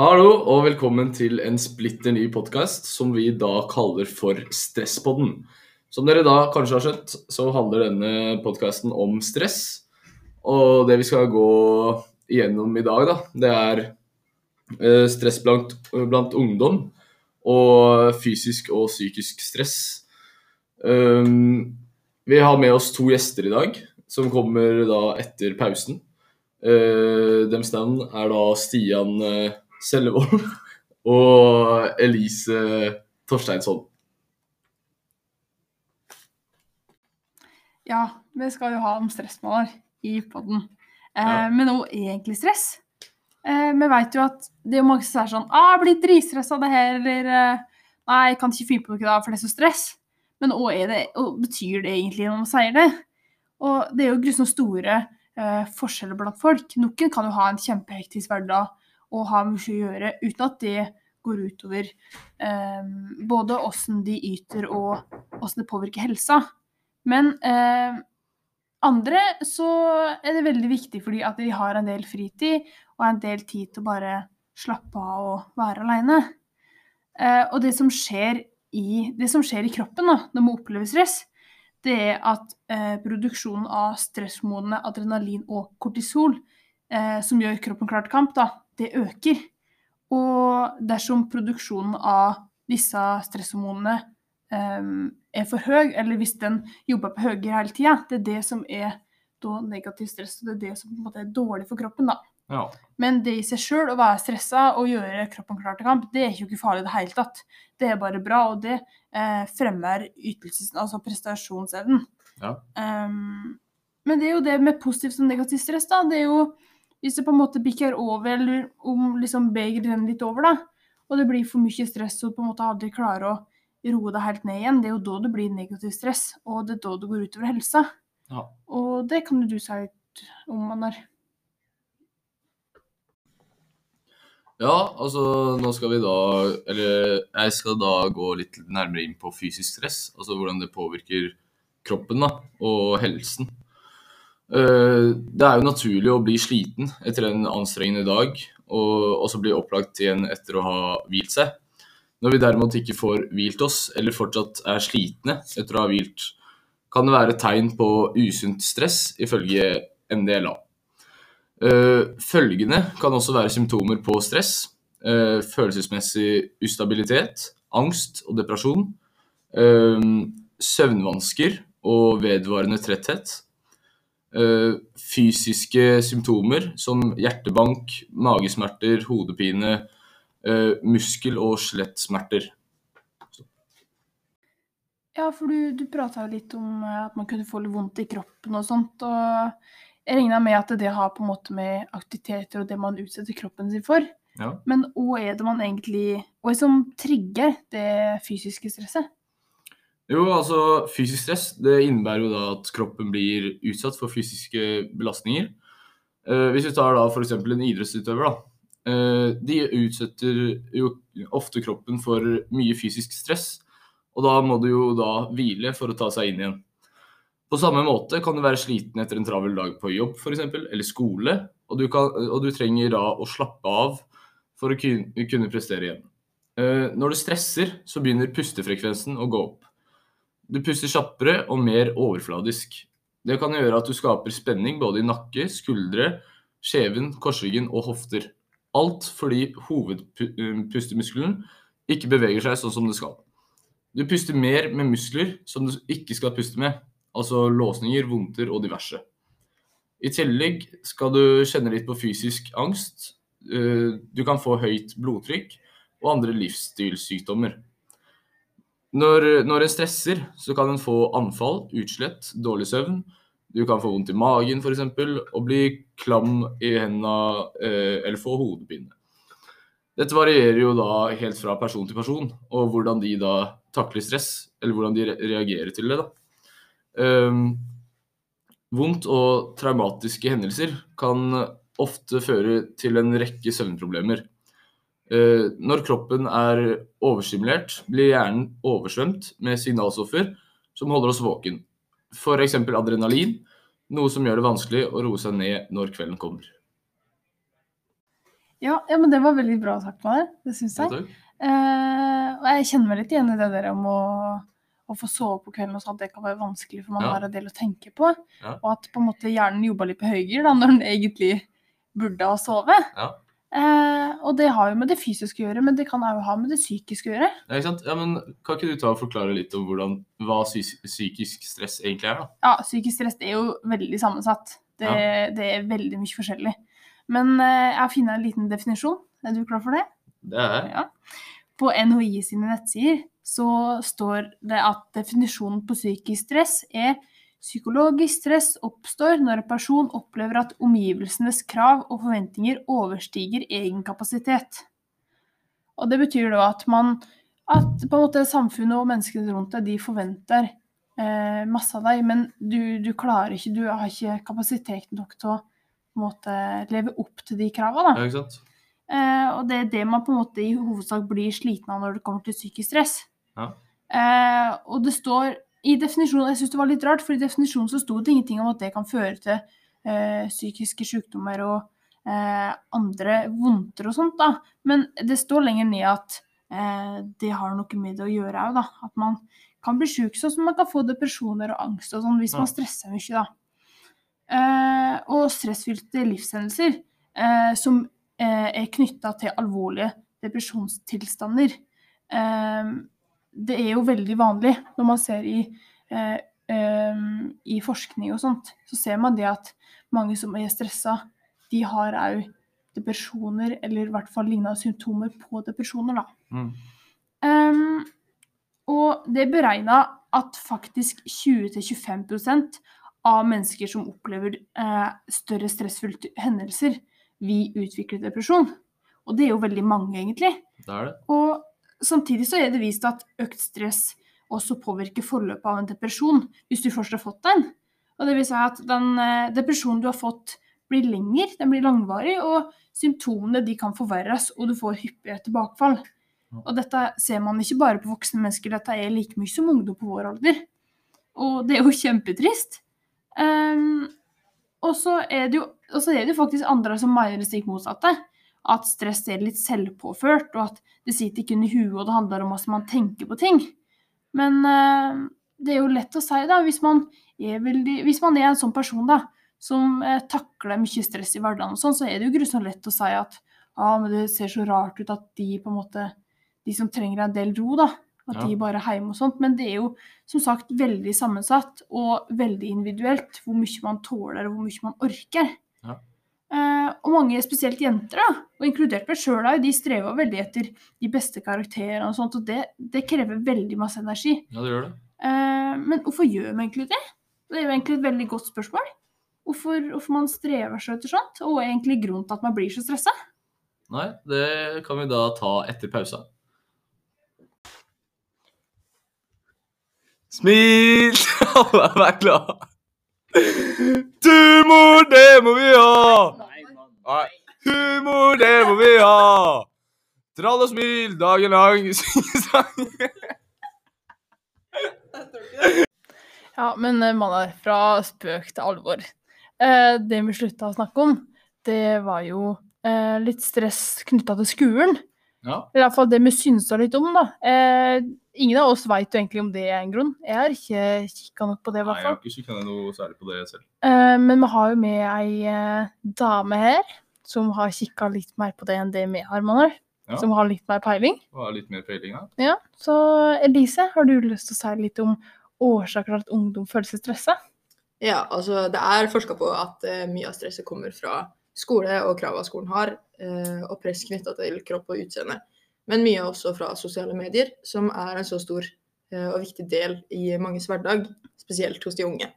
Hallo og velkommen til en splitter ny podkast som vi da kaller for Stresspodden. Som dere da kanskje har skjønt, så handler denne podkasten om stress. Og det vi skal gå igjennom i dag, da, det er eh, stress blant, blant ungdom og fysisk og psykisk stress. Um, vi har med oss to gjester i dag, som kommer da etter pausen. Uh, Deres navn er da Stian uh, Sellevold og Elise Torsteinsson. Ja, vi skal jo ha om stressmåler i podden. Eh, Ja. Men nå egentlig stress. Eh, vi vet jo at det er mange som sier sånn ah, 'Jeg blir dritstressa av det her', eller eh, 'Nei, jeg kan ikke finne på noe da, for det er så stress'. Men er hva betyr det egentlig når man sier det? Og det er jo grusomt store eh, forskjeller blant folk. Noen kan jo ha en kjempehektisk hverdag og har mye å gjøre uten at det går utover eh, både åssen de yter og åssen det påvirker helsa. Men eh, andre så er det veldig viktig fordi at de har en del fritid og en del tid til å bare slappe av og være aleine. Eh, og det som i, det som skjer i kroppen da, når man opplever stress, det er at eh, produksjonen av stressmodne adrenalin og kortisol, eh, som gjør kroppen klar til kamp, da, det øker. Og dersom produksjonen av disse stresshormonene um, er for høy, eller hvis den jobber på høyere hele tida, det er det som er da negativ stress, og det er det som på en måte er dårlig for kroppen. da. Ja. Men det i seg sjøl, å være stressa og gjøre kroppen klar til kamp, det er ikke farlig i det hele tatt. Det er bare bra, og det eh, fremmer ytelses, altså prestasjonsevnen. Ja. Um, men det er jo det med positivt og negativt stress, da. Det er jo hvis det på en måte bikker over, eller om liksom begeret renner litt over, da, og det blir for mye stress og på en måte aldri klarer å roe deg helt ned igjen, det er jo da det blir negativt stress, og det er da det går utover helsa. Ja. Og det kan du si litt om, Manar. Ja, altså nå skal vi da Eller jeg skal da gå litt nærmere inn på fysisk stress. Altså hvordan det påvirker kroppen da, og helsen. Eh, Det er jo naturlig å bli sliten etter en anstrengende dag, og også bli opplagt igjen etter å ha hvilt seg. Når vi derimot ikke får hvilt oss, eller fortsatt er slitne etter å ha hvilt, kan det være tegn på usunt stress, ifølge MDLA. Eh, Følgende kan også være symptomer på stress. eh, Følelsesmessig ustabilitet, angst og depresjon. Søvnvansker og vedvarende tretthet. Eh, Fysiske symptomer som hjertebank, magesmerter, hodepine, eh, muskel- og skjelettsmerter. Ja, for du, du prata jo litt om eh, at man kunne få litt vondt i kroppen og sånt. Og jeg regna med at det har på en måte med aktiviteter og det man utsetter kroppen sin for. Ja. Men hva er det man egentlig Hva er det som trigger det fysiske stresset? Jo, altså fysisk stress det innebærer jo da at kroppen blir utsatt for fysiske belastninger. Eh, hvis vi tar da f.eks. en idrettsutøver, da. Eh, de utsetter jo ofte kroppen for mye fysisk stress. Og da må du jo da hvile for å ta seg inn igjen. På samme måte kan du være sliten etter en travel dag på jobb f.eks., eller skole. Og du, kan, og du trenger da å slappe av for å kunne prestere igjen. Eh, Når du stresser, så begynner pustefrekvensen å gå opp. Du puster kjappere og mer overfladisk. Det kan gjøre at du skaper spenning både i nakke, skuldre, kjeven, korsryggen og hofter. Alt fordi hovedpustemuskelen ikke beveger seg sånn som det skal. Du puster mer med muskler som du ikke skal puste med, altså låsninger, vondter og diverse. I tillegg skal du kjenne litt på fysisk angst. Eh, Du kan få høyt blodtrykk og andre livsstilssykdommer. Når, når en stresser, så kan en få anfall, utslett, dårlig søvn. Du kan få vondt i magen f.eks. og bli klam i hendene eh, eller få hodepine. Dette varierer jo da helt fra person til person, og hvordan de da takler stress, eller hvordan de reagerer til det. da. Um, vondt og traumatiske hendelser kan ofte føre til en rekke søvnproblemer. Eh, når kroppen er overstimulert, blir hjernen oversvømt med signalstoffer som holder oss våken. F.eks. adrenalin, noe som gjør det vanskelig å roe seg ned når kvelden kommer. Ja, ja, men det var veldig bra sagt, Maler. Det syns jeg. Eh, og jeg kjenner meg litt igjen i det der om å, å få sove på kvelden og sånn. at Det kan være vanskelig, for man Ja. har en del å tenke på. Ja. Og at på en måte hjernen jobber litt på høygir da, når den egentlig burde ha sovet. Ja. Eh, og det har jo med det fysiske å gjøre, men det kan òg ha med det psykiske å gjøre. Ja, ikke sant? Ja, men Kan ikke du ta og forklare litt om hvordan, hva psykisk stress egentlig er? da? Ja, psykisk stress er jo veldig sammensatt. Det, det er veldig mye forskjellig. Men eh, jeg har funnet en liten definisjon. Er du klar for det? Det er Ja. På NHI sine nettsider så står det at definisjonen på psykisk stress er psykologisk stress oppstår når en person opplever at omgivelsenes krav og forventninger overstiger egen kapasitet. Og det betyr da at man at på en måte samfunnet og menneskene rundt deg de forventer eh, masse av deg, men du, du klarer ikke, du har ikke kapasitet nok til å måte, leve opp til de kravene. Ja, ikke sant? Eh, og det er det man på en måte i hovedsak blir sliten av når det kommer til psykisk stress. Ja. Eh, og det står i definisjonen, jeg synes det var litt rart, for i definisjonen så sto det ingenting om at det kan føre til eh, psykiske sykdommer og eh, andre vondter og sånt, da. Men det står lenger ned at eh, det har noe med det å gjøre òg, da. At man kan bli syk, sånn som man kan få depresjoner og angst og sånn hvis man stresser mye, da. Eh, og stressfylte livshendelser eh, som eh, er knytta til alvorlige depresjonstilstander. Eh, det er jo veldig vanlig når man ser i, eh, eh, i forskning og sånt, så ser man det at mange som er stressa, de har òg depresjoner, eller i hvert fall lignende symptomer på depresjoner, da. Mm. Um, og det er beregna at faktisk 20-25% av mennesker som opplever eh, større stressfulle hendelser, vil utvikle depresjon. Og det er jo veldig mange, egentlig. Det er det. Og samtidig så er det vist at økt stress også påvirker forløpet av en depresjon, hvis du først har fått den. Og det vil si at den eh, depresjonen du har fått, blir lengre, den blir langvarig, og symptomene de kan forverres, og du får hyppige tilbakefall. Og dette ser man ikke bare på voksne mennesker, dette er like mye som ungdom på vår alder. Og det er jo kjempetrist. Um, og så er, det jo- og så er det jo faktisk andre som mener det stikk motsatte. At stress er litt selvpåført, og at det sitter ikke under huet, og det handler om hvordan man tenker på ting. Men eh, det er jo lett å si, da, hvis man er, veldig, hvis man er en sånn person da, som eh, takler mye stress i hverdagen, og sånn, så er det jo grusomt lett å si at ja, men det ser så rart ut at de på en måte, de som trenger en del ro, da, at Ja. de bare er hjemme og sånt. Men det er jo som sagt veldig sammensatt og veldig individuelt hvor mye man tåler og hvor mye man orker. Eh, og mange, spesielt jenter, da, og inkludert meg sjøl, de strever veldig etter de beste karakterene og sånt, og det, det krever veldig masse energi. Ja, det gjør det. Eh, men hvorfor gjør vi egentlig det? Det er jo egentlig et veldig godt spørsmål. Hvorfor, hvorfor man strever så etter sånt, og egentlig grunnen til at man blir så stressa. Nei, det kan vi da ta etter pausa. Smil! Alle er vær glad. Humor, det må vi ha! Nei. Humor, det må vi ha! Trall og smil dagen lang, synge sang. Ja, men eh, mann, fra spøk til alvor. Eh, det vi slutta å snakke om, det var jo eh, litt stress knytta til skolen. Ja. I hvert fall det vi synsa litt om, da. Eh, ingen av oss veit jo egentlig om det er en grunn. Jeg har ikke kikka nok på det, i hvert fall. Nei, jeg har ikke kikka noe særlig på det selv. Eh, men vi har jo med ei eh, dame her som har kikka litt mer på det enn det vi har, Manuel. Ja. Som har litt mer peiling. Og har litt mer peiling da. Ja, Så Elise, har du lyst til å si litt om årsaker til at ungdom føler seg stressa? Ja, altså det er forska på at uh, mye av stresset kommer fra skole og kravene skolen har, eh, og press knytta til kropp og utseende. Men mye også fra sosiale medier, som er en så stor eh, og viktig del i manges hverdag, spesielt hos de unge.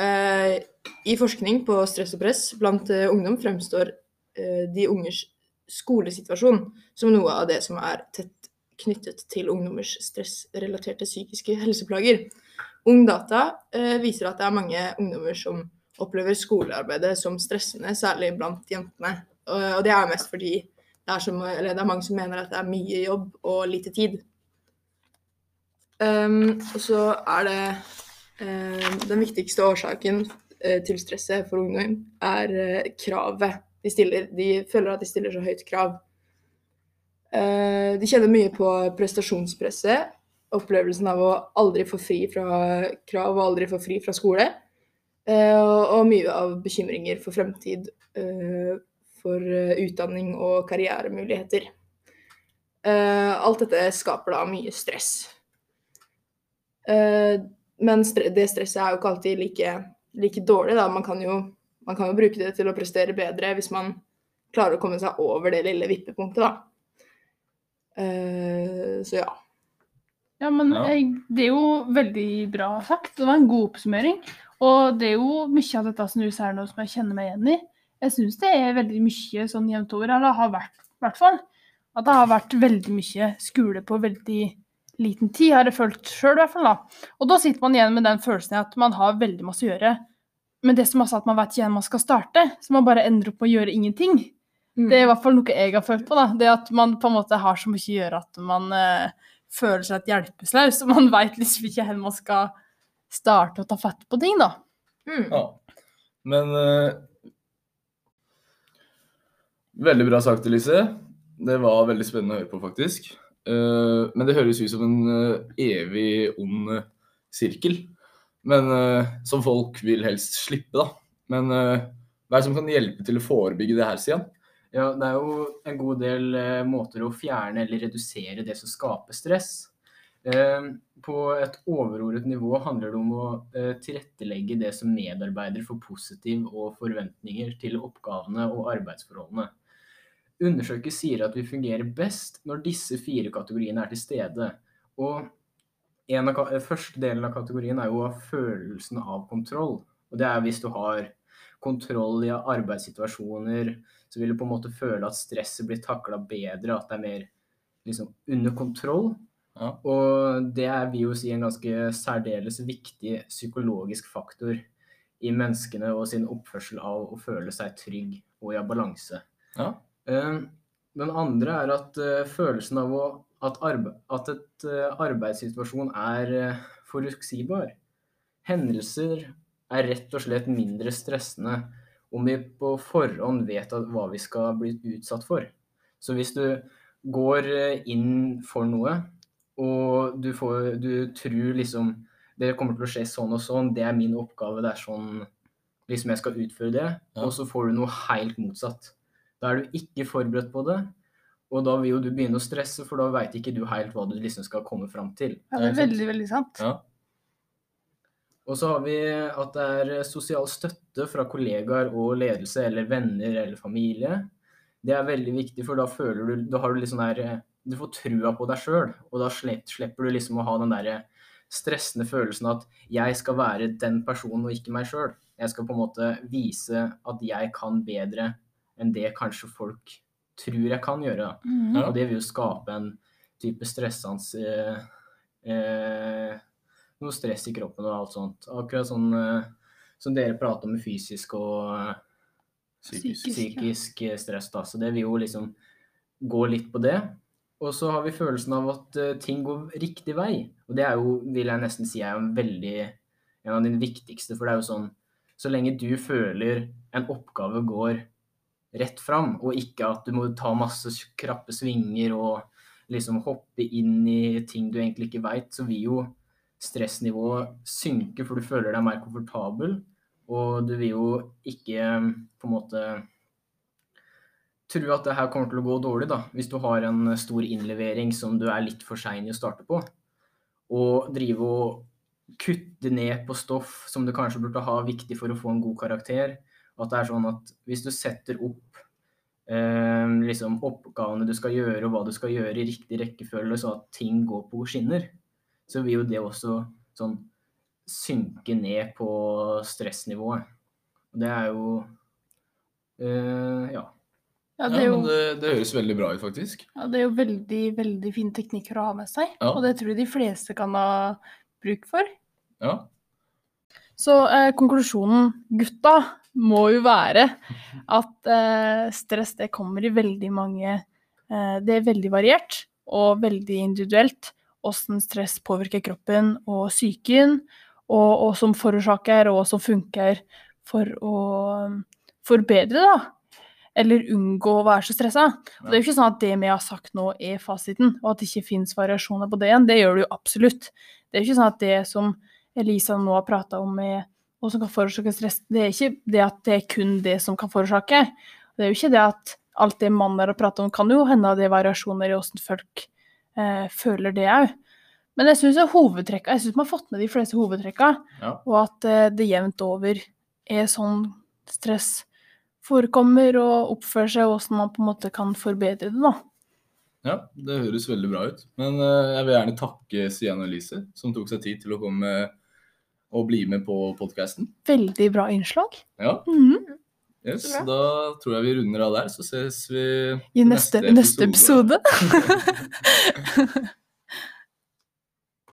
Eh, I forskning på stress og press blant ungdom fremstår de unges skolesituasjon som noe av det som er tett knyttet til ungdommers stressrelaterte psykiske helseplager. Ungdata viser at det er mange ungdommer som opplever skolearbeidet som stressende, særlig blant jentene. Og, det er mest fordi det er, som, det er, mange som mener at det er mye jobb og lite tid. Um, og så er det um, Den viktigste årsaken uh, til stresset for ungdom er uh, kravet de stiller. De føler at de stiller så høyt krav. Uh, de kjenner mye på prestasjonspresset. Opplevelsen av å aldri få fri fra krav og aldri få fri fra skole. Og, og, mye av bekymringer for fremtid, for utdanning og karrieremuligheter. alt dette skaper da mye stress. Uh, men det stresset er jo ikke alltid like, like dårlig. Da. Man kan, jo, man kan, jo, bruke det til å prestere bedre hvis man klarer å komme seg over det lille vippepunktet, da. Uh, så ja. Ja, men ja. Jeg, det er jo veldig bra sagt. Det var en god oppsummering. Og det er jo mye av dette som du sier nå som jeg kjenner meg igjen i. Jeg syns det er veldig mye sånn jevnt over. Eller har vært, i hvert fall. At det har vært veldig mye skole på veldig liten tid, har jeg følt sjøl i hvert fall. da. Og da sitter man igjen med den følelsen at man har veldig masse å gjøre. Men det som også at man vet ikke hvor man skal starte, så man bare ender opp med å gjøre ingenting. Mm. Det er i hvert fall noe jeg har følt på. da. Det at man på en måte har så mye å gjøre at man eh, føler seg hjelpeløs. Og man veit liksom ikke hvor man skal starte å ta fatt på ting, da. Mm. Ja. Men uh, Veldig bra sagt, Elise. Det var veldig spennende å høre på, faktisk. Uh, men det høres ut som en uh, evig ond uh, sirkel. Men som folk vil helst slippe, da. Men hva er det som kan hjelpe til å forebygge det her, Stian? Ja, det er jo en god del måter å fjerne eller redusere det som skaper stress. På et overordet nivå handler det om å tilrettelegge det som medarbeider for positiv og forventninger til oppgavene og arbeidsforholdene. Undersøket sier at vi fungerer best når disse fire kategoriene er til stede. Og av, første delen av kategorien er jo følelsen av kontroll. Og det er hvis du har kontroll i arbeidssituasjoner, så vil du på en måte føle at stresset blir takla bedre, at det er mer liksom, under kontroll. Ja. Og det er vi jo si en ganske særdeles viktig psykologisk faktor i menneskene og sin oppførsel av å føle seg trygg og i balanse. Ja. Ehm, den andre er at uh, følelsen av å, at, arbe at et uh, arbeidssituasjon er uh, forutsigbar. Hendelser er rett og slett mindre stressende om vi på forhånd vet hva vi skal bli utsatt for. Så hvis du går inn for noe, og du, får, du tror liksom det kommer til å skje sånn og sånn, det er min oppgave, det er sånn liksom jeg skal utføre det, ja. og så får du noe helt motsatt. Da er du ikke forberedt på det. Og da vil jo du begynne å stresse, for da veit ikke du helt hva du liksom skal komme fram til. Ja, det er veldig, veldig sant. Ja. Og så har vi at det er sosial støtte fra kollegaer og ledelse eller venner eller familie. Det er veldig viktig, for da føler du Da har du litt sånn der Du får trua på deg sjøl, og da slipper du liksom å ha den derre stressende følelsen at jeg skal være den personen og ikke meg sjøl. Jeg skal på en måte vise at jeg kan bedre enn det kanskje folk tror jeg kan gjøre. Mm. Og det vil jo skape en type stressende eh, eh, Noe stress i kroppen og alt sånt. Akkurat sånn eh, som dere prater om med fysisk og eh, psykisk, psykisk ja. stress. da, Så det vil jo liksom gå litt på det. Og så har vi følelsen av at uh, ting går riktig vei. Og det er jo, vil jeg nesten si, er en veldig en av dine viktigste. For det er jo sånn Så lenge du føler en oppgave går rett fram, og ikke at du må ta masse krappe svinger og liksom hoppe inn i ting du egentlig ikke veit, så vil jo stressnivået synke, for du føler deg mer komfortabel. Og du vil jo ikke på en måte tro at det her kommer til å gå dårlig, da, hvis du har en stor innlevering som du er litt for sein i å starte på. Og drive og kutte ned på stoff som du kanskje burde ha viktig for å få en god karakter at det er sånn at hvis du setter opp eh, liksom oppgavene du skal gjøre, og hva du skal gjøre i riktig rekkefølge, så at ting går på skinner, så vil jo det også sånn synke ned på stressnivået. Og det er jo eh, ja. Ja, Ja, det jo, men det, det høres veldig bra ut, faktisk. ja, det er jo veldig, veldig fine teknikker å ha med seg. Ja. Og det tror jeg de fleste kan ha bruk for. Ja. Så eh, konklusjonen, gutta, må jo være at eh, stress det kommer i veldig mange eh, Det er veldig variert og veldig individuelt hvordan stress påvirker kroppen og psyken, og og som forårsaker og som funker for å forbedre, da. Eller unngå å være så stressa. Og Det er jo ikke sånn at det vi har sagt nå, er fasiten, og at det ikke finnes variasjoner på det igjen. Det gjør det jo absolutt. Det er jo ikke sånn at det som Elisa nå har prata om med og som kan forårsake stress, det er ikke det at det er kun det som kan forårsake. Det er jo ikke det at alt det mannen har pratet om, kan jo hende det er variasjoner i hvordan folk eh, føler det òg. Men jeg syns hovedtrekka, jeg vi har fått med de fleste hovedtrekka, Ja. og at eh, det jevnt over er sånn stress forekommer og oppfører seg, og hvordan man på en måte kan forbedre det, da. ja, det høres veldig bra ut. Men uh, jeg vil gjerne takke Sian og Elise, som tok seg tid til å komme og bli med på podkasten. Veldig bra innslag. Ja, Mhm. yes, da tror jeg vi runder av der, så ses vi I neste, neste episode.